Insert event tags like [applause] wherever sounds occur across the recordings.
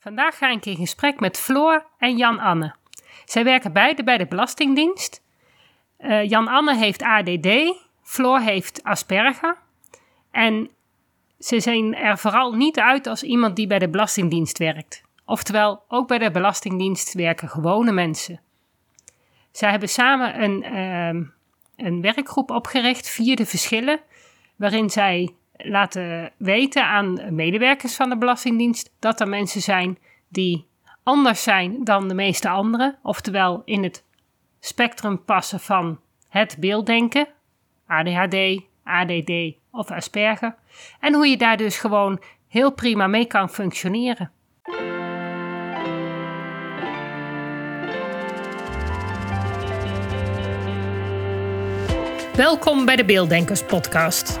Vandaag ga ik in gesprek met Floor en Jan-Anne. Zij werken beide bij de Belastingdienst. Uh, Jan-Anne heeft ADD, Floor heeft Asperger. En ze zien er vooral niet uit als iemand die bij de Belastingdienst werkt. Oftewel, ook bij de Belastingdienst werken gewone mensen. Zij hebben samen een, uh, een werkgroep opgericht, Vierde Verschillen, waarin zij laten weten aan medewerkers van de Belastingdienst dat er mensen zijn die anders zijn dan de meeste anderen, oftewel in het spectrum passen van het beelddenken, ADHD, ADD of Asperger, en hoe je daar dus gewoon heel prima mee kan functioneren. Welkom bij de Beelddenkers Podcast.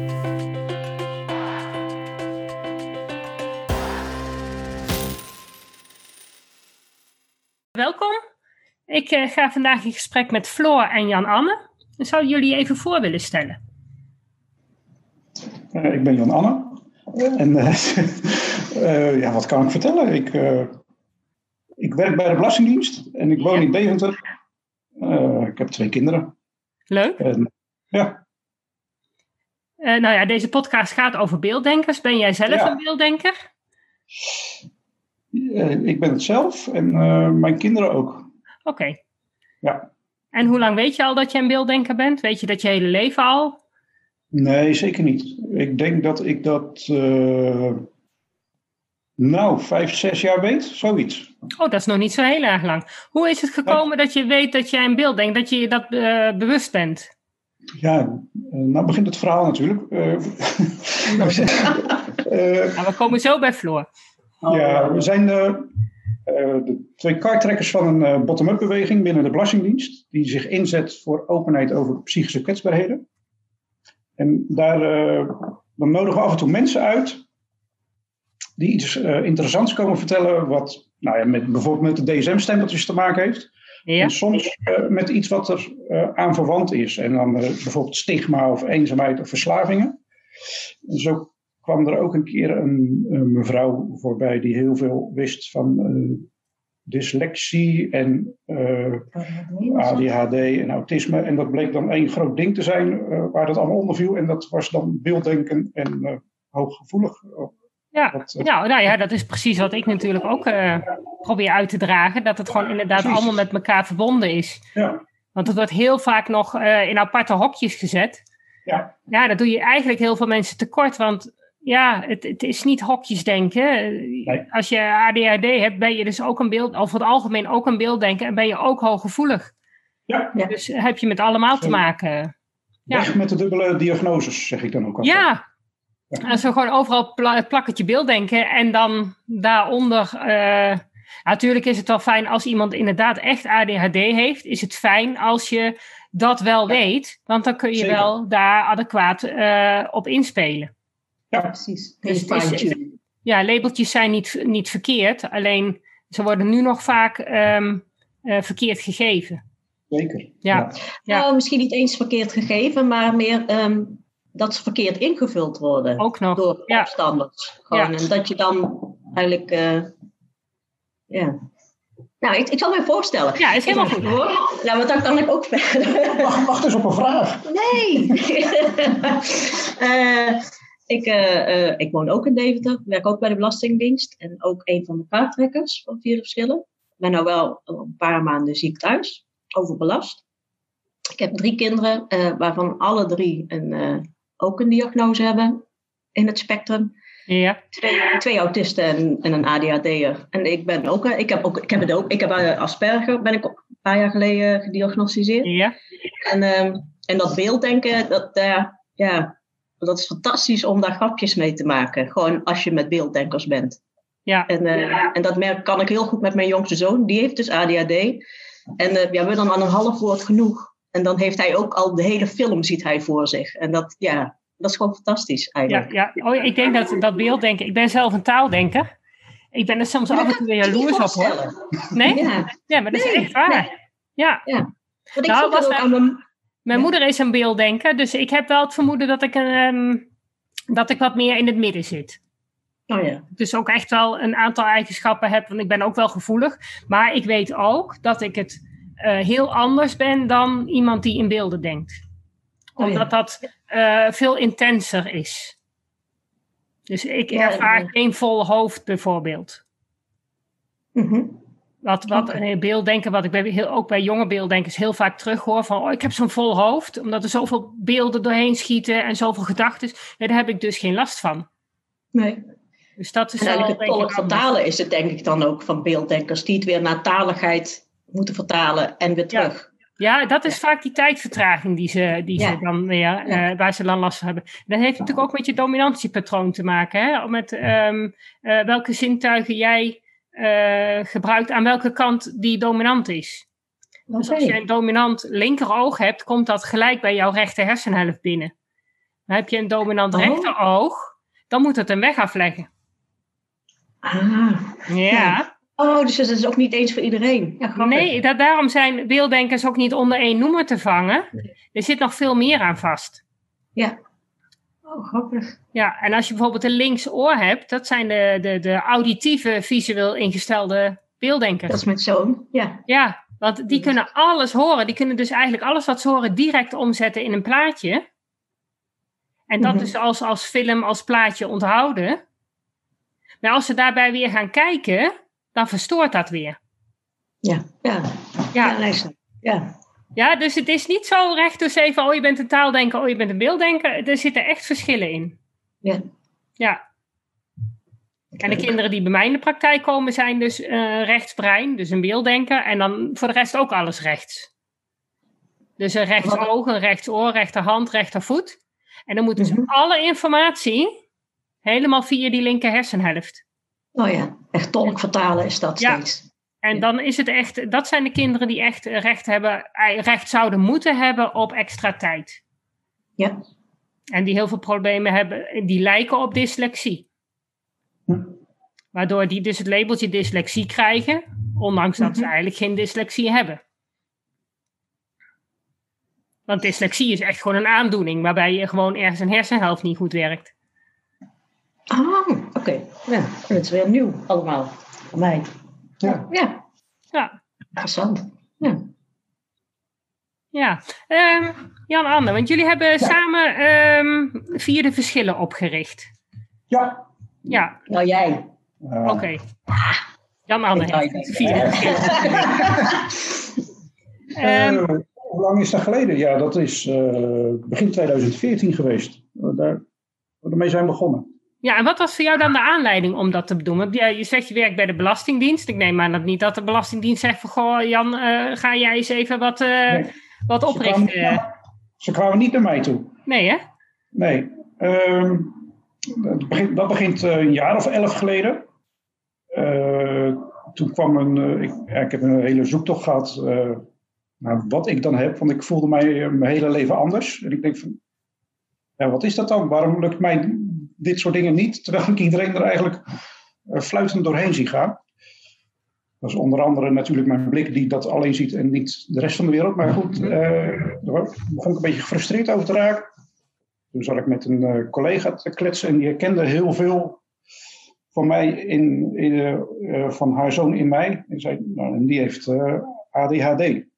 Ik uh, ga vandaag in gesprek met Floor en Jan-Anne. Zou jullie even voor willen stellen? Uh, ik ben Jan-Anne. En uh, [laughs] ja, wat kan ik vertellen? Ik, ik werk bij de Belastingdienst en ik woon ja. in Deventer. ik heb twee kinderen. Leuk. En, ja. nou ja, deze podcast gaat over beelddenkers. Ben jij zelf ja. een beelddenker? ik ben het zelf en mijn kinderen ook. Oké. Okay. Ja. En hoe lang weet je al dat je een beelddenker bent? Weet je dat je hele leven al? Nee, zeker niet. Ik denk dat ik dat, uh, nou, vijf, zes jaar weet, zoiets. Oh, dat is nog niet zo heel erg lang. Hoe is het gekomen dat je weet dat jij een beeld denkt, dat je je dat uh, bewust bent? Ja, nou begint het verhaal natuurlijk. Uh, [laughs] [laughs] nou, we komen zo bij Floor. Ja, we zijn de twee kartrekkers van een uh, bottom-up beweging binnen de Belastingdienst, die zich inzet voor openheid over psychische kwetsbaarheden. En daar uh, dan nodigen we af en toe mensen uit die iets interessants komen vertellen, wat nou ja, met, bijvoorbeeld met de DSM-stempeltjes te maken heeft. Ja. En soms met iets wat er aan verwant is. En dan bijvoorbeeld stigma of eenzaamheid of verslavingen. En zo kwam er ook een keer een, een mevrouw voorbij die heel veel wist van uh, dyslexie en uh, ADHD en autisme. En dat bleek dan één groot ding te zijn uh, waar dat allemaal onder viel. En dat was dan beelddenken en hooggevoelig. Ja, dat, nou, nou ja, dat is precies wat ik natuurlijk ook probeer uit te dragen. Dat het gewoon inderdaad precies. allemaal met elkaar verbonden is. Ja. Want het wordt heel vaak nog in aparte hokjes gezet. Ja. ja, dat doe je eigenlijk heel veel mensen tekort. Want ja, het, het is niet hokjes denken. Nee. Als je ADHD hebt, ben je dus ook een beeld, over het algemeen ook een beelddenker en ben je ook hooggevoelig. Ja. Dus heb je met allemaal te maken. Weg ja. met de dubbele diagnoses, zeg ik dan ook altijd. Ja. ja. En zo gewoon overal pla plakketje beelddenken en dan daaronder. Uh, natuurlijk is het wel fijn als iemand inderdaad echt ADHD heeft. Is het fijn als je dat wel ja. weet, want dan kun je Zeker. wel daar adequaat uh, op inspelen. Ja, precies. Dus het is, ja, labeltjes zijn niet, niet verkeerd, alleen ze worden nu nog vaak um, uh, verkeerd gegeven. Zeker. Ja. Nou, misschien niet eens verkeerd gegeven, maar meer um, dat ze verkeerd ingevuld worden. Ook nog. Door ja. opstanders. Gewoon. En dat je dan eigenlijk, uh, ja. Nou, ik, ik zal me voorstellen. Ja, is helemaal goed hoor. Nou, want dan kan ik ook verder. Wacht, wacht eens op een vraag. Nee. uh, [laughs] Ik, uh, uh, ik woon ook in Deventer, werk ook bij de Belastingdienst en ook een van de kaarttrekkers van Vierde Verschillen. Ik ben nou wel een paar maanden ziek thuis, overbelast. Ik heb drie kinderen, uh, waarvan alle drie een, ook een diagnose hebben in het spectrum. Ja. Twee, twee autisten en, en een ADHD'er. En ik ben ook, ik heb ook, ik heb het ook, ik heb Asperger, ben ik een paar jaar geleden gediagnosticeerd. Ja. En, en dat beelddenken, dat, ja, dat is fantastisch om daar grapjes mee te maken. Gewoon als je met beelddenkers bent. Ja. En, eh, en dat merk kan ik heel goed met mijn jongste zoon. Die heeft dus ADHD. En uh, ja, we dan aan een half woord genoeg. En dan heeft hij ook al de hele film ziet hij voor zich. En dat, ja, dat is gewoon fantastisch eigenlijk. Ja, ja. Oh, ik denk dat dat beelddenken. Ik ben zelf een taaldenker. Ik ben er soms af en toe weer jaloers op hoor. Nee? Ja, ja maar dat is echt waar. Nee. Ja. ja. Want ik nou, was ook aan mijn... Mijn moeder is een beelddenker, dus ik heb wel het vermoeden dat ik, um, dat ik wat meer in het midden zit. Oh ja. Dus ook echt wel een aantal eigenschappen heb, want ik ben ook wel gevoelig. Maar ik weet ook dat ik het uh, heel anders ben dan iemand die in beelden denkt. Omdat oh ja. dat uh, veel intenser is. Dus ik ja, ervaar geen vol hoofd bijvoorbeeld. Mm -hmm. Wat, wat okay. beelddenken, wat ik bij, heel, ook bij jonge beelddenkers heel vaak terughoor van, oh, ik heb zo'n vol hoofd, omdat er zoveel beelden doorheen schieten en zoveel gedachten. Ja, daar heb ik dus geen last van. Nee. Dus dat is en eigenlijk het tolk vertalen is het denk ik dan ook van beelddenkers, die het weer naar taligheid moeten vertalen en weer terug. Ja. ja dat is vaak die tijdvertraging die ze, die ze dan weer, uh, waar ze dan last van hebben. Dat heeft natuurlijk ook met je dominantiepatroon te maken. Hè? Met um, uh, welke zintuigen jij uh, gebruikt aan welke kant die dominant is. Okay. Dus als je een dominant linkeroog hebt, komt dat gelijk bij jouw rechter hersenhelft binnen. Heb je een dominant oh. rechteroog, dan moet het een weg afleggen. Ah. Ja. Oh, dus dat is ook niet eens voor iedereen. Ja, nee, dat, daarom zijn beelddenkers ook niet onder één noemer te vangen. Nee. Er zit nog veel meer aan vast. Ja. Oh, grappig. Ja, en als je bijvoorbeeld een linksoor hebt, dat zijn de, de, de auditieve, visueel ingestelde beelddenkers. Dat is met zo'n, ja. Ja, want die kunnen alles horen. Die kunnen dus eigenlijk alles wat ze horen direct omzetten in een plaatje. En dat mm -hmm. dus als, als film, als plaatje onthouden. Maar als ze daarbij weer gaan kijken, dan verstoort dat weer. Ja, ja. Ja, ja, ja. Ja dus het is niet zo recht dus even, oh je bent een taaldenker, oh je bent een beelddenker. Er zitten echt verschillen in. Ja. Ja. En de kinderen die bij mij in de praktijk komen zijn dus uh, rechtsbrein, dus een beelddenker. En dan voor de rest ook alles rechts. Dus een rechtsoog, een rechtsoor, rechterhand, rechtervoet. En dan moeten ze mm -hmm. alle informatie helemaal via die linker hersenhelft. Oh ja, echt tolk vertalen is dat ja. steeds. En dan is het echt, dat zijn de kinderen die echt recht, hebben, recht zouden moeten hebben op extra tijd. Ja. En die heel veel problemen hebben, die lijken op dyslexie. Hm. Waardoor die dus het labeltje dyslexie krijgen, ondanks dat ze eigenlijk geen dyslexie hebben. Want dyslexie is echt gewoon een aandoening waarbij je gewoon ergens een hersenhelft niet goed werkt. Ah, oké. Okay. Ja, dat is weer nieuw allemaal voor mij. Ja. Ja. Ja. Interessant. Ja. Ja. Um, Jan-Anne, want jullie hebben ja. samen um, vierde verschillen opgericht. Ja. Ja. Nou, jij. Uh, Oké. Okay. Jan-Anne heeft vierde verschillen. um, [laughs] uh, hoe lang is dat geleden? Ja, dat is uh, begin 2014 geweest. Daar, daarmee zijn we begonnen. Ja, en wat was voor jou dan de aanleiding om dat te doen? Ja, je zegt je werkt bij de Belastingdienst. Ik neem aan dat niet dat de Belastingdienst zegt van... Goh, Jan, uh, ga jij eens even wat, uh, nee. wat oprichten? Ze kwamen, ze kwamen, niet naar mij toe. Nee, hè? Nee. Um, dat begint, dat begint uh, een jaar of elf geleden. toen kwam een... ik, ja, ik heb een hele zoektocht gehad naar wat ik dan heb. Want ik voelde mij mijn hele leven anders. En ik denk van... Wat is dat dan? Waarom lukt mij dit soort dingen niet, terwijl ik iedereen er eigenlijk uh, fluitend doorheen zie gaan. Dat is onder andere natuurlijk mijn blik die dat alleen ziet en niet de rest van de wereld. Maar goed, uh, daar begon ik een beetje gefrustreerd over te raken. Toen zat ik met een uh, collega te kletsen en die herkende heel veel van mij in, in van haar zoon in mij. En, zei, nou, die heeft ADHD.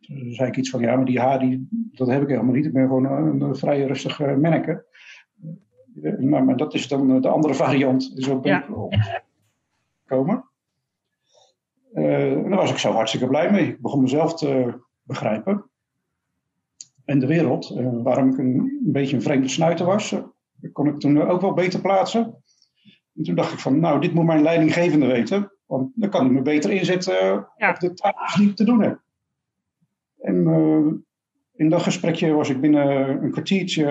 Toen zei ik iets van, ja, maar die H, die, dat heb ik helemaal niet. Ik ben gewoon een, een vrij rustig manneke. Maar, maar, dat is dan de andere [laughs] variant. Dus ook ja. komen. Uh, en daar was ik zo hartstikke blij mee. Ik begon mezelf te begrijpen. En de wereld, uh, waarom ik een, een, beetje een vreemde snuiter was, uh, kon ik toen ook wel beter plaatsen. En toen dacht ik van, nou, dit moet mijn leidinggevende weten. Want dan kan hij me beter inzetten ja. op de taken die ik te doen heb. En in dat gesprekje was ik binnen een kwartiertje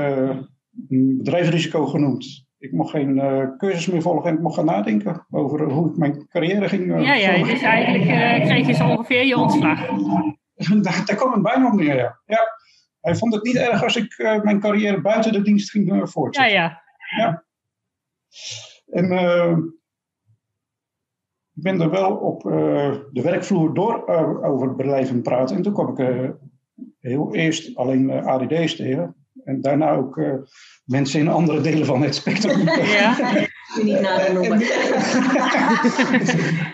een bedrijfsrisico genoemd ik mocht geen uh, cursus meer volgen en ik mocht gaan nadenken over hoe ik mijn carrière ging. Ja, ja, dus eigenlijk kreeg je zo ongeveer je ontslag. [laughs] daar, daar kwam het bijna op neer, ja. ja. Hij vond het niet erg als ik mijn carrière buiten de dienst ging voortzetten. Ja, ja. ja. En ik ben er wel op de werkvloer door over blijven praten. En toen kwam ik heel eerst alleen ADD's tegen. En daarna ook uh, mensen in andere delen van het spectrum. [laughs] Ja, niet nader noemen. [laughs]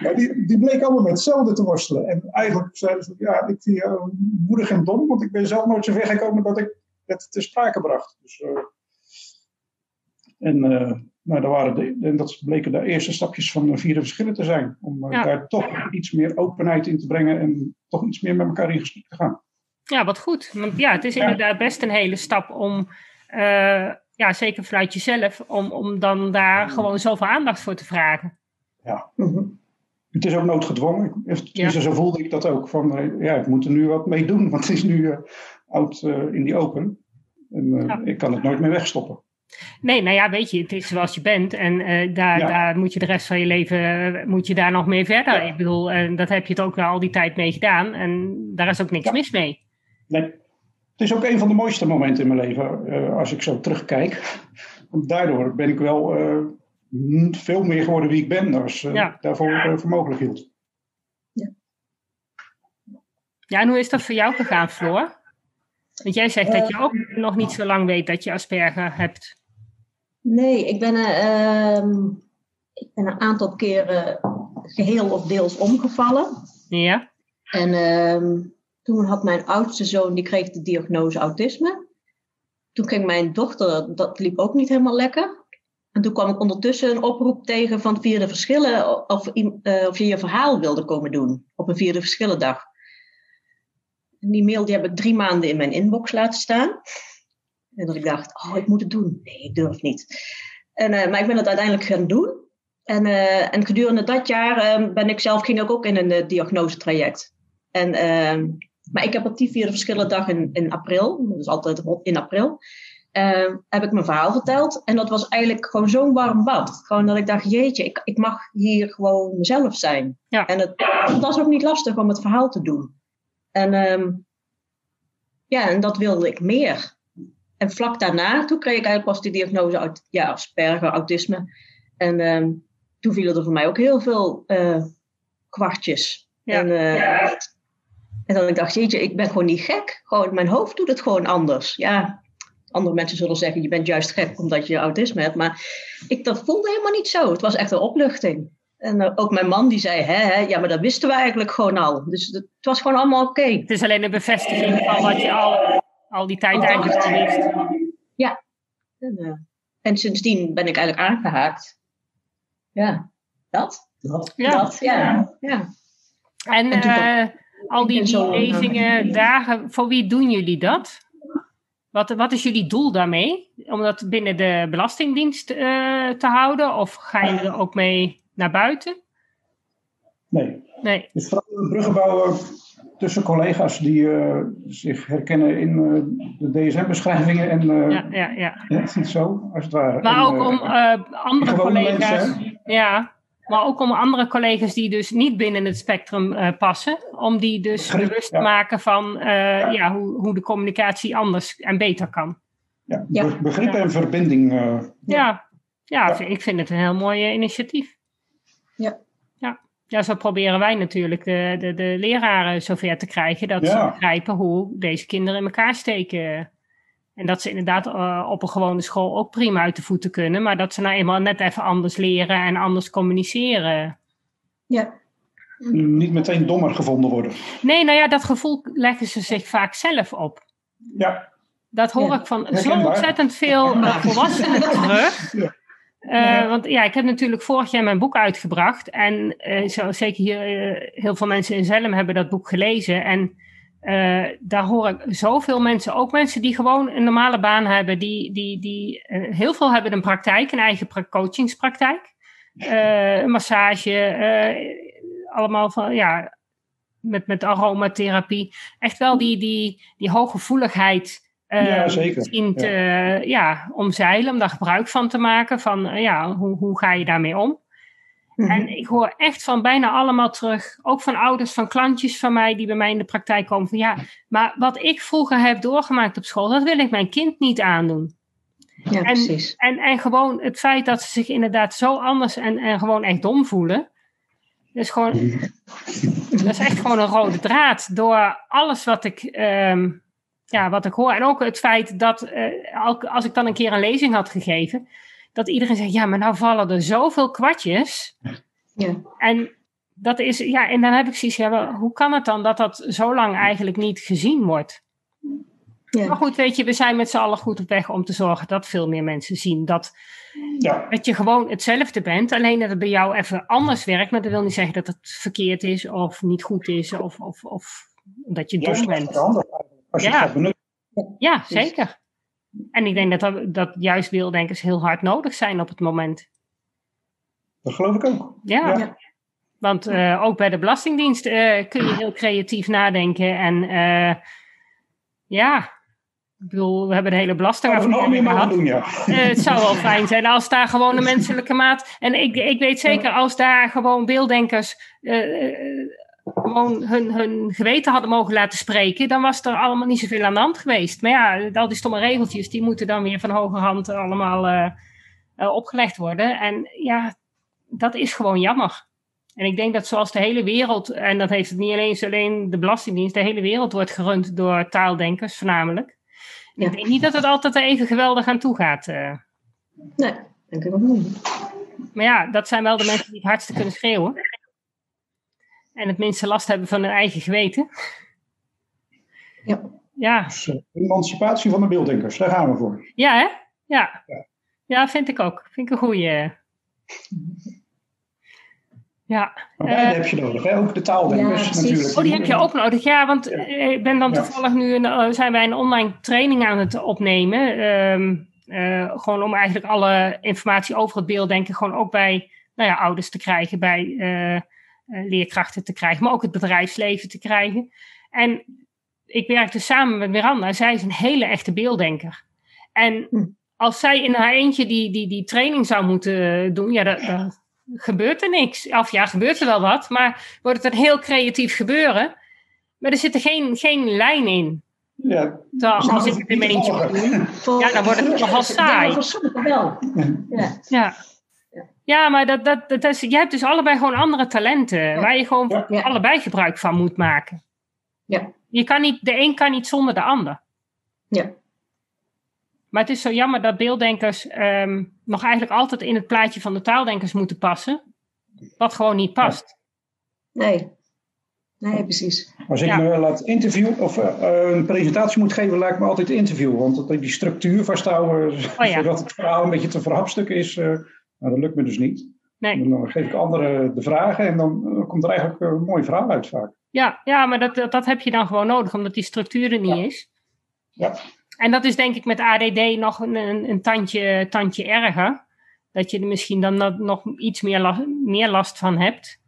ja, die, die bleken allemaal met hetzelfde te worstelen. En eigenlijk zeiden ze, ja, ik vind jou moedig en dom, want ik ben zelf nooit zo ver gekomen dat ik het te sprake bracht. Dus, uh, en uh, nou, daar waren de, en dat bleken de eerste stapjes van vierde verschillen te zijn. Om ja. daar toch iets meer openheid in te brengen en toch iets meer met elkaar in gesprek te gaan. Ja, wat goed. Want ja, het is inderdaad best een hele stap om, uh, ja, zeker vanuit jezelf, om, om dan daar gewoon zoveel aandacht voor te vragen. Ja, het is ook noodgedwongen. Ja. Zo voelde ik dat ook. Van, uh, ja, ik moet er nu wat mee doen, want het is nu uh, oud in die open. En ja. ik kan het nooit meer wegstoppen. Nee, nou ja, weet je, het is zoals je bent en daar, daar moet je de rest van je leven moet je daar nog mee verder. Ik bedoel, en dat heb je het ook al die tijd mee gedaan en daar is ook niks mis mee. Nee. Het is ook een van de mooiste momenten in mijn leven uh, als ik zo terugkijk. Want daardoor ben ik wel uh, veel meer geworden wie ik ben dan uh, ja. daarvoor voor mogelijk hield. Ja. ja, en hoe is dat voor jou gegaan, Floor? Want jij zegt dat je ook nog niet zo lang weet dat je Asperger hebt. Nee, ik ben, ehm, ik ben een aantal keren geheel of deels omgevallen. Ja. En ehm, toen had mijn oudste zoon, die kreeg de diagnose autisme. Toen ging mijn dochter, dat liep ook niet helemaal lekker. En toen kwam ik ondertussen een oproep tegen van vierde verschillen, of, of je je verhaal wilde komen doen op een vierde verschillendag. En die mail die heb ik drie maanden in mijn inbox laten staan. En dat ik dacht, oh, ik moet het doen. Nee, ik durf niet. En, uh, maar ik ben het uiteindelijk gaan doen. En, uh, en gedurende dat jaar ben ik zelf, ging ik ook in een diagnosetraject. En maar ik heb op die vierde verschillende dag in, in april, dus altijd in april, uh, heb ik mijn verhaal verteld. En dat was eigenlijk gewoon zo'n warm bad. Gewoon dat ik dacht, jeetje, ik, ik mag hier gewoon mezelf zijn. Ja. En het, het was ook niet lastig om het verhaal te doen. En um, ja, en dat wilde ik meer. En vlak daarna, toen kreeg ik eigenlijk pas die diagnose uit, ja, Asperger, autisme. En um, toen vielen er voor mij ook heel veel uh, kwartjes. Ja. En, uh, en dan ik dacht, jeetje, ik ben gewoon niet gek. Gewoon, mijn hoofd doet het gewoon anders. Ja, andere mensen zullen zeggen, je bent juist gek omdat je autisme hebt. Maar ik, dat voelde helemaal niet zo. Het was echt een opluchting. En uh, ook mijn man die zei, hè, hè, ja, maar dat wisten we eigenlijk gewoon al. Dus het, het was gewoon allemaal oké. Okay. Het is alleen een bevestiging van wat je al, al die tijd eigenlijk al wist. Ja. En, uh, en, sindsdien ben ik eigenlijk aangehaakt. Ja, dat. Dat, ja. Dat, ja. ja. En, en uh, al die, die lezingen, dagen, voor wie doen jullie dat? Wat, wat is jullie doel daarmee? Om dat binnen de Belastingdienst uh, te houden? Of ga je er ook mee naar buiten? Nee. nee. Het is vooral een bruggen bouwen tussen collega's die uh, zich herkennen in uh, de DSM-beschrijvingen. En, ja, ja, ja. [laughs] ja. zo, als het ware. Maar en, ook om andere collega's. Mensen, ja, maar ook om andere collega's die dus niet binnen het spectrum uh, passen, om die dus bewust te maken van uh, ja. ja. hoe, hoe de communicatie anders en beter kan. Ja, begrip en verbinding. Uh, ja. Ja, ik vind het een heel mooi initiatief. Ja. ja. Ja, zo proberen wij natuurlijk de, de, de leraren zover te krijgen dat ze begrijpen hoe deze kinderen in elkaar steken. En dat ze inderdaad uh, op een gewone school ook prima uit de voeten kunnen, maar dat ze nou eenmaal net even anders leren en anders communiceren. Ja. Niet meteen dommer gevonden worden. Nee, nou ja, dat gevoel leggen ze zich vaak zelf op. Ja. Dat hoor ik van zo ontzettend veel uh, volwassenen [laughs] terug. Ja. Uh, want ja, ik heb natuurlijk vorig jaar mijn boek uitgebracht. En uh, zo, zeker hier, heel veel mensen in Zelm hebben dat boek gelezen. En daar hoor ik zoveel mensen, ook mensen die gewoon een normale baan hebben, die, die, die heel veel hebben een praktijk, een eigen coachingspraktijk, een massage, allemaal van ja, met, met aromatherapie. Echt wel die, die, die hooggevoeligheid eh, Ja, zeker. Misschien te, ja. omzeilen, om daar gebruik van te maken. Van eh, ja, hoe, hoe ga je daarmee om? Mhm. En ik hoor echt van bijna allemaal terug, ook van ouders, van klantjes van mij die bij mij in de praktijk komen, van ja, maar wat ik vroeger heb doorgemaakt op school, dat wil ik mijn kind niet aandoen. ja, en- precies. En, en gewoon het feit dat ze zich inderdaad zo anders en, en gewoon echt dom voelen, dat is, gewoon, dat is echt gewoon een rode draad door alles wat ik, ehm, ja, wat ik hoor. En ook het feit dat eh, al- als ik dan een keer een lezing had gegeven, dat iedereen zegt, ja, maar nou vallen er zoveel kwartjes. Ja. En dat is, ja, en dan heb ik zoiets, ja, hoe kan het dan dat dat zo lang eigenlijk niet gezien wordt? Maar Ja. goed, weet je, we zijn met z'n allen goed op weg om te zorgen dat veel meer mensen zien dat, Ja, dat je gewoon hetzelfde bent. Alleen dat het bij jou even anders werkt, maar dat wil niet zeggen dat het verkeerd is of niet goed is of, of, of dat je dom bent. Als je Ja. het gaat benutten. Ja, zeker. En ik denk dat, dat, juist beelddenkers heel hard nodig zijn op het moment. Dat geloof ik ook. Ja. Ja. Want eh, ook bij de Belastingdienst eh, kun je heel creatief nadenken. En eh, ja, ik bedoel, we hebben de hele Zou nog meer belastingafdeling gehad. doen, ja. Het zou wel fijn zijn als daar gewoon een menselijke maat. En ik, ik weet zeker als daar gewoon beelddenkers gewoon hun, hun geweten hadden mogen laten spreken, dan was er allemaal niet zoveel aan de hand geweest. Maar ja, al die stomme regeltjes, die moeten dan weer van hogerhand allemaal eh, eh, opgelegd worden. En ja, dat is gewoon jammer. En ik denk dat zoals de hele wereld, en dat heeft het niet alleen, alleen de Belastingdienst, de hele wereld wordt gerund door taaldenkers voornamelijk. Ja. Ik denk niet dat het altijd even geweldig aan toe gaat. eh. Nee, denk ik ook niet. Maar ja, dat zijn wel de mensen die het hardste kunnen schreeuwen. En het minste last hebben van hun eigen geweten. Ja. Ja, Dus, eh, emancipatie van de beelddenkers, daar gaan we voor. ja hè? Ja. Ja. Ja, vind ik ook. Vind ik een goeie. Ja. Maar beide Eh, heb je nodig, hè? ook de taaldenkers Ja, precies. natuurlijk. Oh, die heb je ook nodig. Ja, want Ja. eh, ik ben dan Ja. toevallig nu een, zijn wij een online training aan het opnemen. Ehm, eh, gewoon om eigenlijk alle informatie over het beelddenken gewoon ook bij nou ja, ouders te krijgen, bij leerkrachten te krijgen, maar ook het bedrijfsleven te krijgen. En ik werkte samen met Miranda. Zij is een hele echte beelddenker. En Hm. als zij in haar eentje die, die, die training zou moeten doen, ja, dan, dan gebeurt er niks. Of ja, gebeurt er wel wat, maar wordt het een heel creatief gebeuren. Maar er zit er geen, geen lijn in. Ja, Nou, als ik het in mijn eentje moet doen. Ja, dan wordt het nogal saai. Ja. Ja. Ja. Maar dat, dat, dat is, je hebt dus allebei gewoon andere talenten. Waar je gewoon Ja. Ja. allebei gebruik van moet maken. Ja. Je kan niet, de een kan niet zonder de ander. Ja. Maar het is zo jammer dat beelddenkers ehm, nog eigenlijk altijd in het plaatje van de taaldenkers moeten passen. Wat gewoon niet past. Nee. Nee, precies. Als ik Ja. me laat interviewen of eh, een presentatie moet geven, lijkt me altijd interview. Want dat- die structuur vasthouden, Oh ja. [laughs] zodat het verhaal een beetje te verhapstukken is, eh, nou, dat lukt me dus niet. Nee. Dan geef ik anderen de vragen en dan eh, komt er eigenlijk een mooi verhaal uit vaak. Ja, ja maar dat, dat, heb je dan gewoon nodig, omdat die structuur er niet Ja. is. Ja. En dat is denk ik met ADD nog een, een, een tandje, tandje erger. Dat je er misschien dan nog- iets meer, la- meer last van hebt.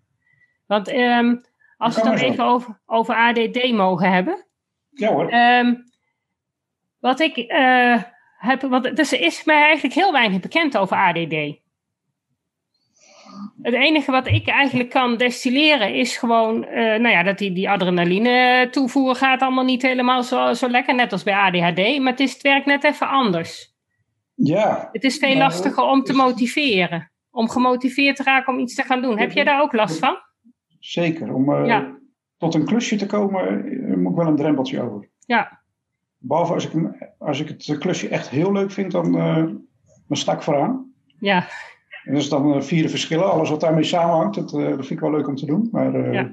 Want ehm, als we het dan maar even over, over ADD mogen hebben. Ja hoor. Ehm, wat ik eh, heb, want dus er is mij eigenlijk heel weinig bekend over ADD. Het enige wat ik eigenlijk kan destilleren is gewoon, eh, nou ja, dat die, die adrenaline toevoer gaat allemaal niet helemaal zo, zo lekker, net als bij ADHD, maar het, is, het werkt net even anders. Ja, Het is veel lastiger om te motiveren. Om gemotiveerd te raken om iets te gaan doen. Heb jij daar ook last van? zeker. Om eh, Ja. tot een klusje te komen eh, moet ik wel een drempeltje over. Ja, Behalve als ik, als ik het klusje echt heel leuk vind, dan, eh dan sta ik vooraan. ja, En dat is dan eh, vier verschillen. Alles wat daarmee samenhangt, dat, eh, dat vind ik wel leuk om te doen. Maar eh, Ja.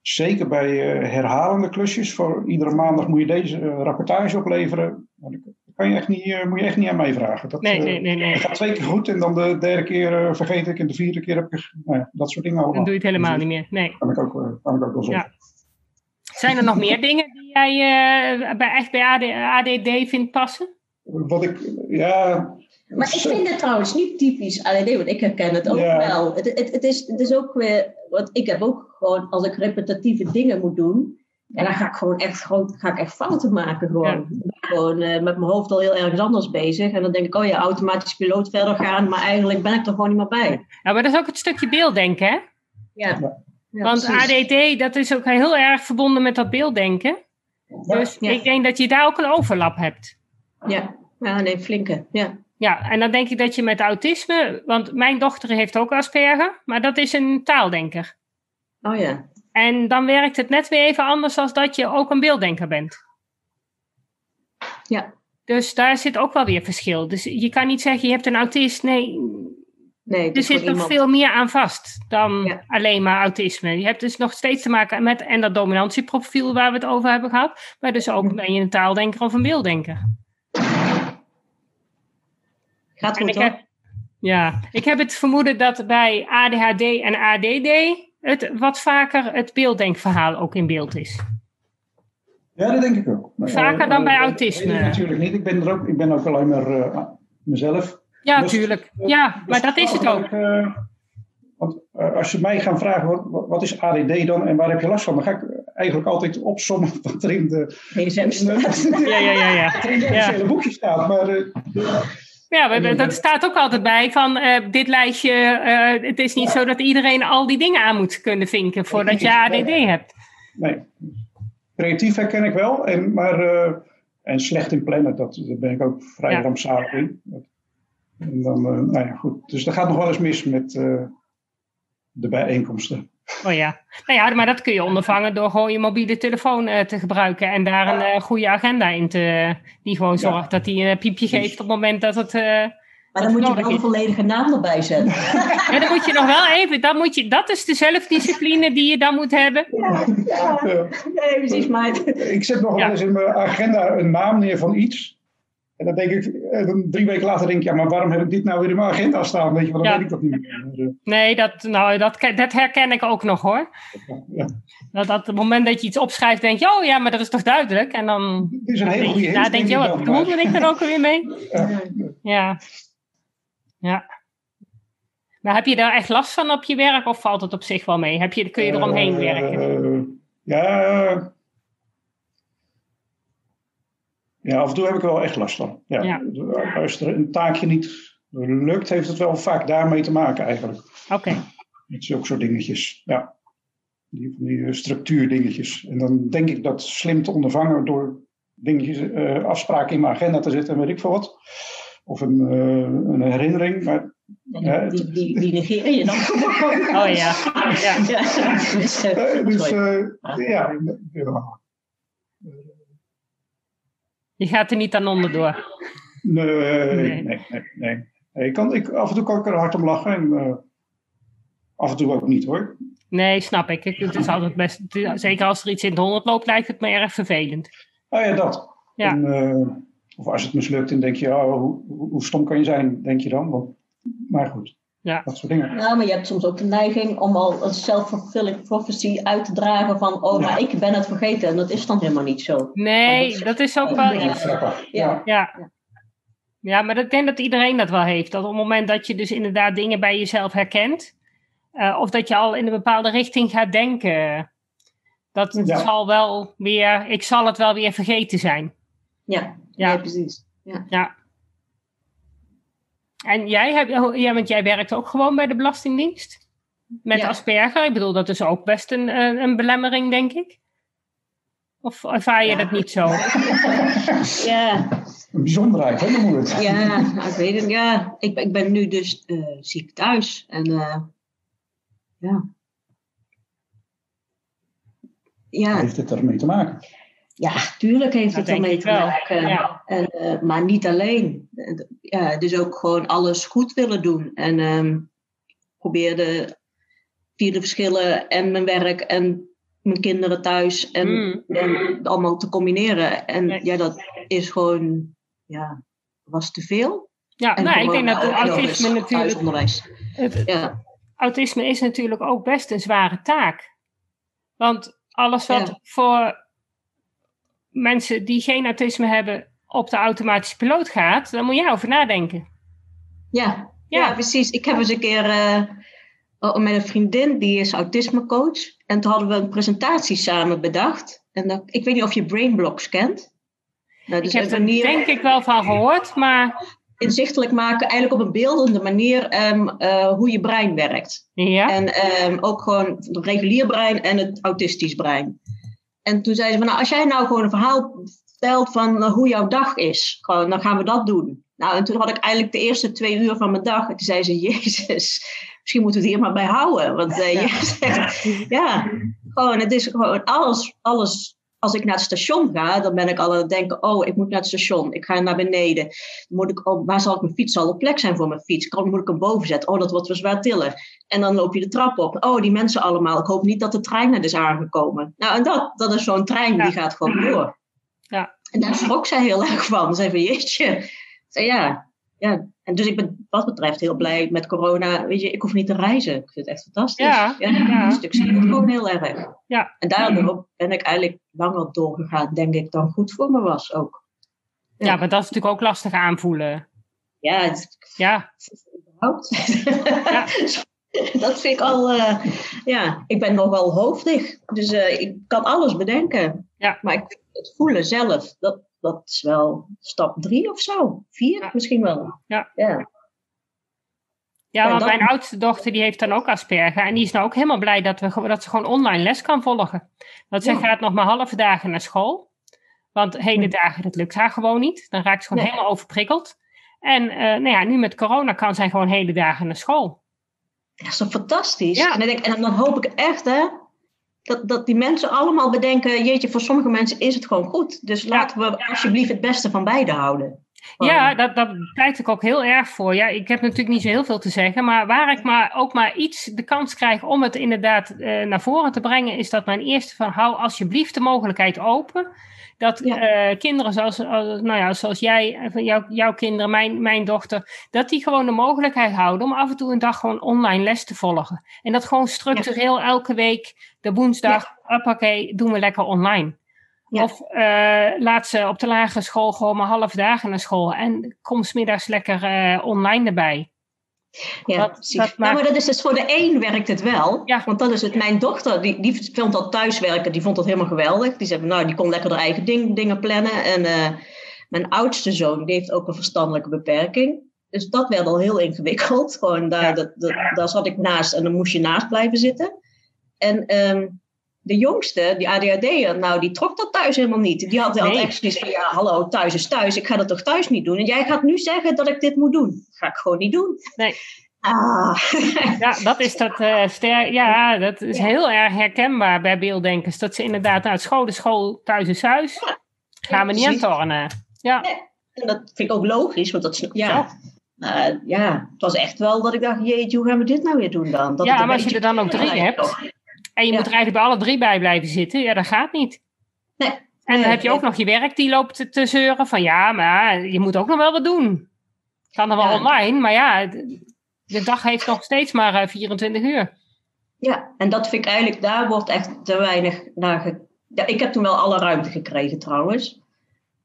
zeker bij herhalende klusjes, voor iedere maandag moet je deze rapportage opleveren. Kan je echt niet, moet je echt niet aan mij vragen. Dat, nee, nee, nee, nee. Het gaat twee keer goed en dan de derde keer vergeet ik en de vierde keer heb ik nou ja, dat soort dingen allemaal. Dan doe je het helemaal Dus niet meer. Nee. Kan ik ook, kan ik ook wel zeggen. Zijn er nog meer dingen die jij bij, echt bij AD, ADD vindt passen? Wat ik, ja. Maar ik vind het trouwens niet typisch ADD, want ik herken het ook wel. Het, het, het, is, het is ook weer, want ik heb ook gewoon, als ik repetitieve dingen moet doen, En dan ga ik gewoon echt, gewoon, ga ik echt fouten maken. Gewoon, gewoon eh, met mijn hoofd al heel ergens anders bezig. En dan denk ik, oh ja, automatisch piloot verder gaan. Maar eigenlijk ben ik er gewoon niet meer bij. Ja, maar dat is ook het stukje beelddenken, hè? Ja. ja Want precies. ADD, dat is ook heel erg verbonden met dat beelddenken. Dus ik denk dat je daar ook een overlap hebt. Ja, ja nee, flinke. Ja. Ja, en dan denk ik dat je met autisme, want mijn dochter heeft ook Asperger, maar dat is een taaldenker. Oh ja. En dan werkt het net weer even anders als dat je ook een beelddenker bent. Ja. Dus daar zit ook wel weer verschil. Dus je kan niet zeggen, je hebt een autist. Nee, Nee, er zit nog iemand. veel meer aan vast dan Ja. alleen maar autisme. Je hebt dus nog steeds te maken met en dat dominantieprofiel waar we het over hebben gehad. Maar dus ook ben je een taaldenker of een beelddenker. Gaat En goed ik hoor. heb, ja, ik heb het vermoeden dat bij ADHD en ADD het wat vaker het beelddenkverhaal ook in beeld is. Ja, dat denk ik ook. Maar, Vaker eh, dan bij eh, dat autisme. natuurlijk niet. Ik ben, er ook, ik ben ook alleen maar eh, mezelf. Ja, Dus- tuurlijk. Ja, maar dat is het ook. Eh, want eh, als ze mij gaan vragen, wat- is ADD dan en waar heb je last van? Dan ga ik eigenlijk altijd opzommen [laughs] wat er in de, DSM in staat. de, [laughs] Ja, ja, ja, ja. wat er in de officiële boekje staat. Maar eh, Ja, dat staat ook altijd bij van eh, dit lijstje. eh, het is niet zo dat iedereen al die dingen aan moet kunnen vinken voordat je ADD hebt. nee, creatief herken ik wel. En, maar, eh, en slecht in plannen, dat, daar ben ik ook vrij Ja. rampzalig in. En dan, eh, nou ja, goed. Dus er gaat nog wel eens mis met eh, de bijeenkomsten. Oh ja. Nou ja, maar dat kun je ondervangen door gewoon je mobiele telefoon eh, te gebruiken en daar een eh, goede agenda in te. die gewoon Ja. zorgt dat die een piepje geeft op het moment dat het. eh, Maar dan moet je wel een volledige naam erbij zetten. [laughs] Ja, dan moet je nog wel even. Dat, moet je, dat is de zelfdiscipline die je dan moet hebben. Ja, Ja. nee, precies. Maar Ik zet nog Ja. wel eens in mijn agenda een naam neer van iets. En dan denk ik, eh, drie weken later denk ik, ja, maar waarom heb ik dit nou weer in mijn agenda staan? Weet je, want dan Ja. weet ik dat niet meer. Maar, eh, Nee, dat, nou, dat, dat herken ik ook nog hoor. ja. Dat, dat het moment dat je iets opschrijft, denk je, oh ja, maar dat is toch duidelijk? En dan Het is een hele denk goede hint. daar denk je, ik wat bedoelde ik er ook weer mee? Ja. Ja. Ja. Maar heb je daar echt last van op je werk of valt het op zich wel mee? Heb je, kun je eromheen Eh, werken? ja. Ja, af en toe heb ik er wel echt last van. Ja. Ja. Als er een taakje niet lukt, heeft het wel vaak daarmee te maken eigenlijk. Oké. Met zulke soort dingetjes. Ja. Die, van die eh, structuurdingetjes. En dan denk ik dat slim te ondervangen door dingetjes, eh, afspraken in mijn agenda te zetten en weet ik veel wat. Of een, eh, een herinnering. Maar Ja, die, die, die negeer je dan. [laughs] Oh ja. ja. [laughs] Ja, dus, eh, eh, dus ja, ja. Je gaat er niet aan onderdoor. Nee, Nee. nee, nee. Ik kan, ik, af en toe kan ik er hard om lachen en eh, af en toe ook niet hoor. Nee, snap ik. Het is altijd best, zeker als er iets in het honderd loopt, lijkt het me erg vervelend. Oh ja, dat. Ja. En, eh, of als het mislukt, dan denk je, oh, hoe, hoe stom kan je zijn, denk je dan. Maar goed, Ja. dat soort dingen. Nou, maar je hebt soms ook de neiging om al een self-fulfilling prophecy uit te dragen van, oh, Ja. maar ik ben het vergeten. En dat is dan helemaal niet zo. Nee, dat is ook wel Ja. iets. Ja. Ja. Ja, maar ik denk dat iedereen dat wel heeft. Dat op het moment dat je dus inderdaad dingen bij jezelf herkent, eh, of dat je al in een bepaalde richting gaat denken, dat het Ja. zal wel weer, ik zal het wel weer vergeten zijn. Ja, Ja. ja. precies. Ja. Ja. En jij, hebt, ja, want jij werkt ook gewoon bij de Belastingdienst? Met Ja. Asperger? Ik bedoel, dat is ook best een, een, een belemmering, denk ik. Of ervaar je Ja. dat niet zo? [laughs] ja, Een bijzonderheid, hè, noemen we het. ja, nou, ik weet het. Ja, ik, ben- ik ben nu dus eh, ziek thuis. En eh, ja. Ja, Heeft het ermee te maken? Ja, tuurlijk heeft Dat het ermee te maken. Ja. En, eh, maar niet alleen. Ja, dus ook gewoon alles goed willen doen. En ehm probeerde via de verschillen en mijn werk en mijn kinderen thuis en, Mm. en allemaal te combineren. En Nee. ja, dat is gewoon, ja, was te veel. Ja, En nou, ik denk dat autisme natuurlijk... thuisonderwijs. Het, Ja, autisme is natuurlijk ook best een zware taak. Want alles wat Ja. voor mensen die geen autisme hebben op de automatische piloot gaat, daar moet jij over nadenken. ja, Ja. ja. precies. Ik heb eens een keer eh, oh, met een vriendin, die is autismecoach. En toen hadden we een presentatie samen bedacht. En dan, ik weet niet of je brainblocks kent. Nou, dus ik heb er denk ik wel van gehoord, maar... Inzichtelijk maken, eigenlijk op een beeldende manier, um, hoe je brein werkt. Ja. En um, ook gewoon het regulier brein en het autistisch brein. En toen zeiden ze van, nou, als jij nou gewoon een verhaal vertelt van uh, hoe jouw dag is, gewoon, dan gaan we dat doen. Nou, en toen had ik eigenlijk de eerste twee uur van mijn dag. En toen zei ze, [laughs] jezus, misschien moeten we het hier maar bij houden. Want uh, ja. [laughs] ja, gewoon, het is gewoon alles, alles. Als ik naar het station ga, dan ben ik al aan het denken, oh, ik moet naar het station. Ik ga naar beneden. Moet ik, oh, waar zal ik mijn fiets? Zal er plek zijn voor mijn fiets? Dan moet ik hem boven zetten? Oh, dat wordt wel zwaar tillen. En dan loop je de trap op. Oh, die mensen allemaal. Ik hoop niet dat de trein net is aangekomen. Nou, en dat, dat is zo'n trein, die gaat gewoon door. Ja. En daar schrok zij heel erg van. Ze zei van, jeetje, ja, ja. En dus ik ben wat betreft heel blij met corona. Weet je, ik hoef niet te reizen. Ik vind het echt fantastisch. Ja, ja, ja. Een stuk scheelt gewoon heel erg. Ja. En daardoor ben ik eigenlijk langer doorgegaan, denk ik, dan goed voor me was ook. Ja, ja maar dat is natuurlijk ook lastig aanvoelen. Ja, het, ja. überhaupt. Ja. [laughs] dat vind ik al, uh, ja, ik ben nog wel hoofdig. Dus uh, ik kan alles bedenken. Ja. Maar ik, het voelen zelf, dat, dat is wel stap drie of zo. Vier misschien wel. Ja. Ja, ja want mijn oudste dochter die heeft dan ook Asperger. En die is nou ook helemaal blij dat, we, dat ze gewoon online les kan volgen. Dat ze gaat nog maar halve dagen naar school. Want hele dagen, dat lukt haar gewoon niet. Dan raakt ze gewoon helemaal overprikkeld. En uh, nou ja, nu met corona kan zij gewoon hele dagen naar school. Dat is toch fantastisch? Ja. En, dan denk, en dan hoop ik echt, hè, dat, dat die mensen allemaal bedenken, jeetje, voor sommige mensen is het gewoon goed. Dus laten we alsjeblieft het beste van beide houden. Ja, dat, dat pleit ik ook heel erg voor. Ja, ik heb natuurlijk niet zo heel veel te zeggen, maar waar ik maar ook maar iets de kans krijg om het inderdaad uh, naar voren te brengen, is dat mijn eerste van hou alsjeblieft de mogelijkheid open dat ja. uh, kinderen zoals, nou ja, zoals jij, jou, jouw kinderen, mijn, mijn dochter, dat die gewoon de mogelijkheid houden om af en toe een dag gewoon online les te volgen. En dat gewoon structureel ja. elke week, de woensdag, ja. oké, doen we lekker online. Of uh, laat ze op de lagere school gewoon maar half dagen naar school en kom smiddags lekker uh, online erbij. Ja, dat, precies. Dat maakt... maar dat is dus voor de een werkt het wel. Ja. Want dat is het. Mijn dochter, die, die vond dat thuiswerken, die vond dat helemaal geweldig. Die zei, nou, die kon lekker haar eigen ding, dingen plannen. En uh, mijn oudste zoon, die heeft ook een verstandelijke beperking. Dus dat werd al heel ingewikkeld. Gewoon daar, ja. dat, dat, daar zat ik naast en dan moest je naast blijven zitten. En um, de jongste, die ADHD'er, nou, die trok dat thuis helemaal niet. Die had, nee. echt zoiets van, ja, hallo, thuis is thuis. Ik ga dat toch thuis niet doen? En jij gaat nu zeggen dat ik dit moet doen. Dat ga ik gewoon niet doen. Nee. Ah. ja, dat is dat uh, ster ja, dat is ja. heel erg herkenbaar bij beelddenkers. Dat ze inderdaad, nou, school is school, thuis is thuis. Ja. Gaan we niet aan tornen. Ja. Nee. En dat vind ik ook logisch, want dat ja. Uh, ja, het was echt wel dat ik dacht, jeetje, hoe gaan we dit nou weer doen dan? Dat ja, maar als je er dan ook drie hebt, en je ja. moet er eigenlijk bij alle drie bij blijven zitten. Ja, dat gaat niet. Nee. En dan heb je ook nog je werk die loopt te, zeuren van ja, maar je moet ook nog wel wat doen. Kan er wel ja. online, maar ja, de dag heeft nog steeds maar uh, 24 uur. Ja, en dat vind ik eigenlijk, daar wordt echt te weinig naar ge... ja, Ik heb toen wel alle ruimte gekregen trouwens.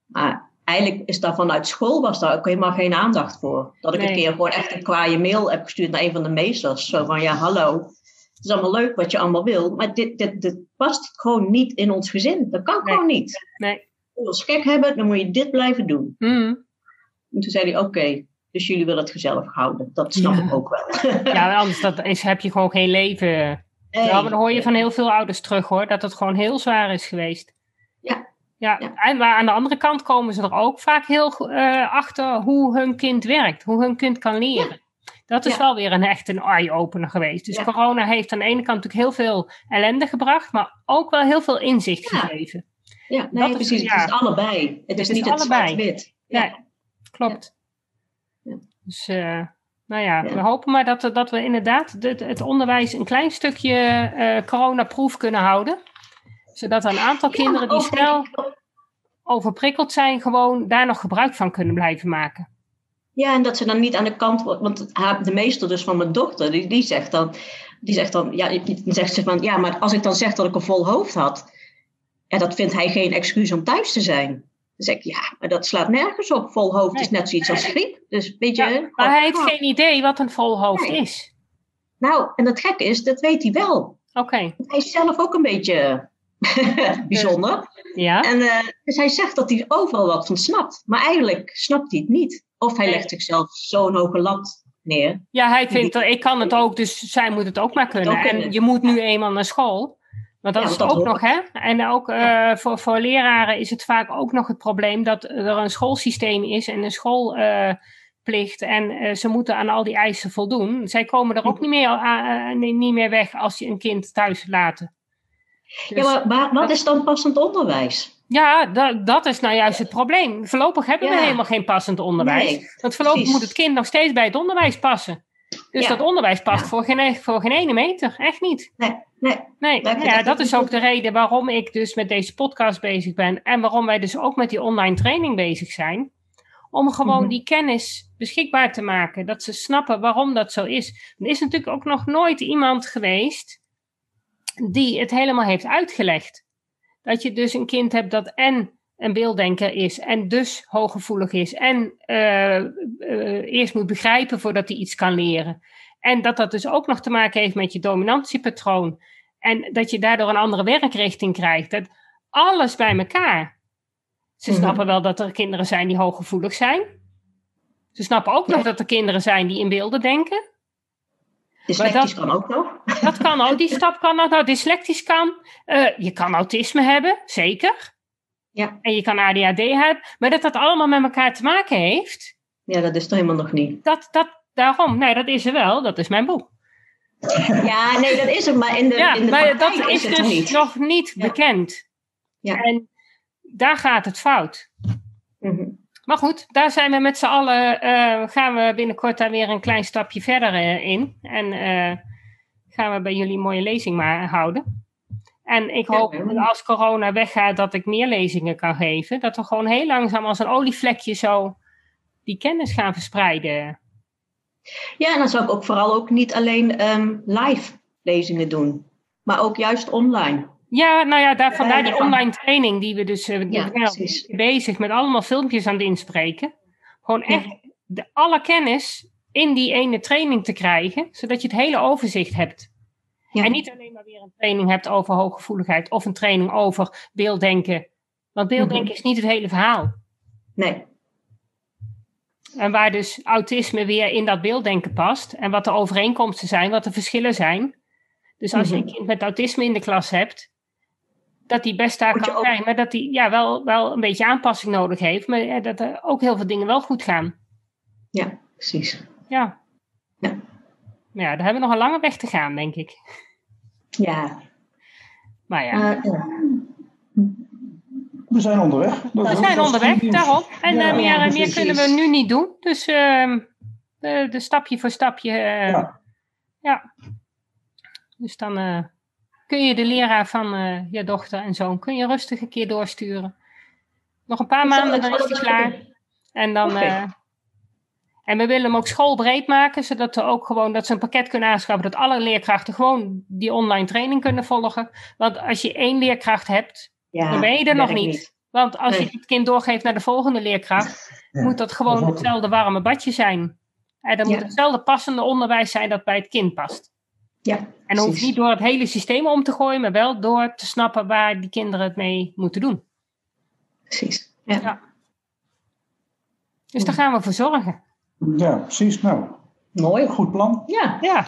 Maar eigenlijk is daar vanuit school was daar ook helemaal geen aandacht voor. Dat ik nee. een keer gewoon echt een kwaaie mail heb gestuurd naar een van de meesters. Zo van ja, hallo, het is allemaal leuk wat je allemaal wil, maar dit, dit, dit past gewoon niet in ons gezin. Dat kan nee. gewoon niet. Nee. Als gek hebben, dan moet je dit blijven doen. Mm. En toen zei hij, oké, okay, dus jullie willen het gezellig houden. Dat snap ja. ik ook wel. [laughs] ja, anders dat is, heb je gewoon geen leven. Nee, ja, maar dan hoor je van heel veel ouders terug hoor, dat het gewoon heel zwaar is geweest. Ja. Ja, ja. En maar aan de andere kant komen ze er ook vaak heel uh, achter hoe hun kind werkt, hoe hun kind kan leren. Dat is ja. wel weer een echt een eye-opener geweest. Dus ja. corona heeft aan de ene kant natuurlijk heel veel ellende gebracht, maar ook wel heel veel inzicht ja. gegeven. Ja, nee, dat precies. Is, het is allebei. Het, het is, is, niet allebei. het zwart-wit. Ja, klopt. Dus, uh, nou ja, we hopen maar dat, dat we inderdaad het, het onderwijs een klein stukje uh, coronaproof kunnen houden. Zodat een aantal kinderen die snel overprikkeld zijn, gewoon daar nog gebruik van kunnen blijven maken. Ja, en dat ze dan niet aan de kant wordt. Want de meester dus van mijn dochter, die, die zegt dan, die zegt dan, ja, die zegt ze van, ja, maar als ik dan zeg dat ik een vol hoofd had, ja, dat vindt hij geen excuus om thuis te zijn. Dan zeg ik, ja, maar dat slaat nergens op. Vol hoofd nee. is net zoiets als griep. Dus weet je. Ja, maar hij heeft geen idee wat een vol hoofd nee. is. Nou, en het gekke is, dat weet hij wel. Oké. Okay. Hij is zelf ook een beetje [laughs] Bijzonder. Ja. En uh, dus hij zegt dat hij overal wat van snapt. Maar eigenlijk snapt hij het niet. Of hij legt zichzelf zo'n hoge lat neer. Ja, hij vindt, dat ik kan het ook, dus zij moet het ook maar kunnen. Ook kunnen. En je moet nu eenmaal naar school. Want dat Ja, is dat ook hoort. nog, hè? En ook eh, voor, voor leraren is het vaak ook nog het probleem dat er een schoolsysteem is en een schoolplicht. en eh, ze moeten aan al die eisen voldoen. Zij komen er ook niet meer, eh, nee, niet meer weg als je een kind thuis laat. Dus- Ja, maar, maar wat is dan passend onderwijs? Ja, dat, dat is nou juist het probleem. Voorlopig hebben we helemaal geen passend onderwijs. Nee, Want voorlopig precies. moet het kind nog steeds bij het onderwijs passen. Dus Ja. dat onderwijs past Ja. voor, geen, voor geen ene meter. Echt niet. Nee, nee. Nee, ja, dat is ook de reden waarom ik dus met deze podcast bezig ben. En waarom wij dus ook met die online training bezig zijn. Om gewoon Mhm. die kennis beschikbaar te maken. Dat ze snappen waarom dat zo is. Er is natuurlijk ook nog nooit iemand geweest die het helemaal heeft uitgelegd. Dat je dus een kind hebt dat en een beelddenker is en dus hooggevoelig is en eh, eh, eerst moet begrijpen voordat hij iets kan leren. En dat dat dus ook nog te maken heeft met je dominantiepatroon. En dat je daardoor een andere werkrichting krijgt. Dat alles bij elkaar. Ze Mhm. snappen wel dat er kinderen zijn die hooggevoelig zijn. Ze snappen ook nog Ja. dat er kinderen zijn die in beelden denken. Dyslectisch dat- kan ook nog. Dat kan ook, die stap kan ook. Nou, dyslectisch kan. Eh, je kan autisme hebben, zeker. Ja. En je kan ADHD hebben. Maar dat dat allemaal met elkaar te maken heeft, Ja, dat is er helemaal nog niet. dat, dat, daarom, nee, dat is er wel. Dat is mijn boek. Ja, nee, dat is het. Maar in de, Ja, in de maar dat is dus niet. nog niet Ja. bekend. Ja. En daar gaat het fout. Mhm. Maar goed, daar zijn we met z'n allen, eh, gaan we binnenkort daar weer een klein stapje verder eh, in. En gaan we bij jullie een mooie lezing maar houden. En ik hoop dat als corona weggaat dat ik meer lezingen kan geven. Dat we gewoon heel langzaam als een olievlekje zo die kennis gaan verspreiden. Ja, en dan zou ik ook vooral ook niet alleen ehm, live lezingen doen. Maar ook juist online. Ja, nou ja, daar, vandaar die Ja. online training die we dus eh, we Ja, precies. bezig met allemaal filmpjes aan het inspreken. Gewoon echt de, alle kennis in die ene training te krijgen, zodat je het hele overzicht hebt. Ja. En niet alleen maar weer een training hebt over hooggevoeligheid of een training over beelddenken. Want beelddenken Mhm. is niet het hele verhaal. Nee. En waar dus autisme weer in dat beelddenken past. En wat de overeenkomsten zijn, wat de verschillen zijn. Dus als je een Mhm. kind met autisme in de klas hebt, dat die best daar Moet kan zijn. Maar dat die ja, wel, wel een beetje aanpassing nodig heeft. Maar ja, dat er ook heel veel dingen wel goed gaan. Ja, precies. Ja. Ja. Maar ja, daar hebben we nog een lange weg te gaan, denk ik. Ja. Maar ja, eh, ja. We zijn onderweg. Dat- we zijn onderweg, daarom. En Ja, eh, meer, ja, meer kunnen we nu niet doen. Dus ehm, de, de stapje voor stapje. eh, Ja. ja. Dus dan eh, kun je de leraar van eh, je dochter en zoon kun je rustig een keer doorsturen. Nog een paar maanden, dan is het hij klaar. En dan. En we willen hem ook schoolbreed maken, zodat we ook gewoon dat ze een pakket kunnen aanschaffen, dat alle leerkrachten gewoon die online training kunnen volgen. Want als je één leerkracht hebt, Ja, dan ben je er nog niet. Want als Nee. je het kind doorgeeft naar de volgende leerkracht, Ja, moet dat gewoon dat hetzelfde warme badje zijn. En dan Ja. moet hetzelfde passende onderwijs zijn dat bij het kind past. Ja, En dan hoef je precies. niet door het hele systeem om te gooien, maar wel door te snappen waar die kinderen het mee moeten doen. Precies. Ja. Dus daar gaan we voor zorgen. Ja, precies. Nou, Mooi. goed plan. Ja. Ja.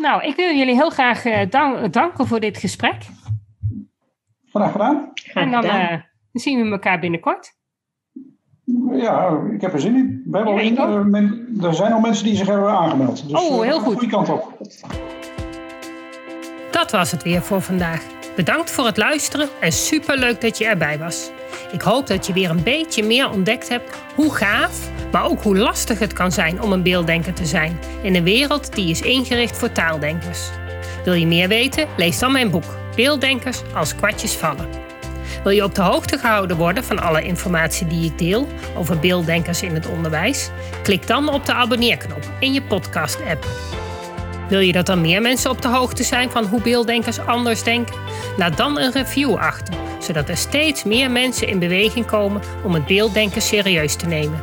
Nou, ik wil jullie heel graag eh, dan- danken voor dit gesprek. Graag gedaan. En dan eh, zien we elkaar binnenkort. Ja, ik heb er zin in. We hebben Ja, al, ik ook. eh, men- er zijn al mensen die zich hebben aangemeld. Dus, Oh, heel goed. goede kant op. Dat was het weer voor vandaag. Bedankt voor het luisteren en superleuk dat je erbij was. Ik hoop dat je weer een beetje meer ontdekt hebt hoe gaaf, maar ook hoe lastig het kan zijn om een beelddenker te zijn in een wereld die is ingericht voor taaldenkers. Wil je meer weten? Lees dan mijn boek Beelddenkers als kwartjes vallen. Wil je op de hoogte gehouden worden van alle informatie die ik deel over beelddenkers in het onderwijs? Klik dan op de abonneerknop in je podcast-app. Wil je dat er meer mensen op de hoogte zijn van hoe beelddenkers anders denken? Laat dan een review achter, zodat er steeds meer mensen in beweging komen om het beelddenken serieus te nemen.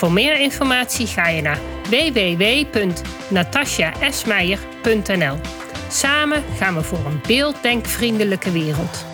Voor meer informatie ga je naar www.natasjaesmeijer.nl. Samen gaan we voor een beelddenkvriendelijke wereld.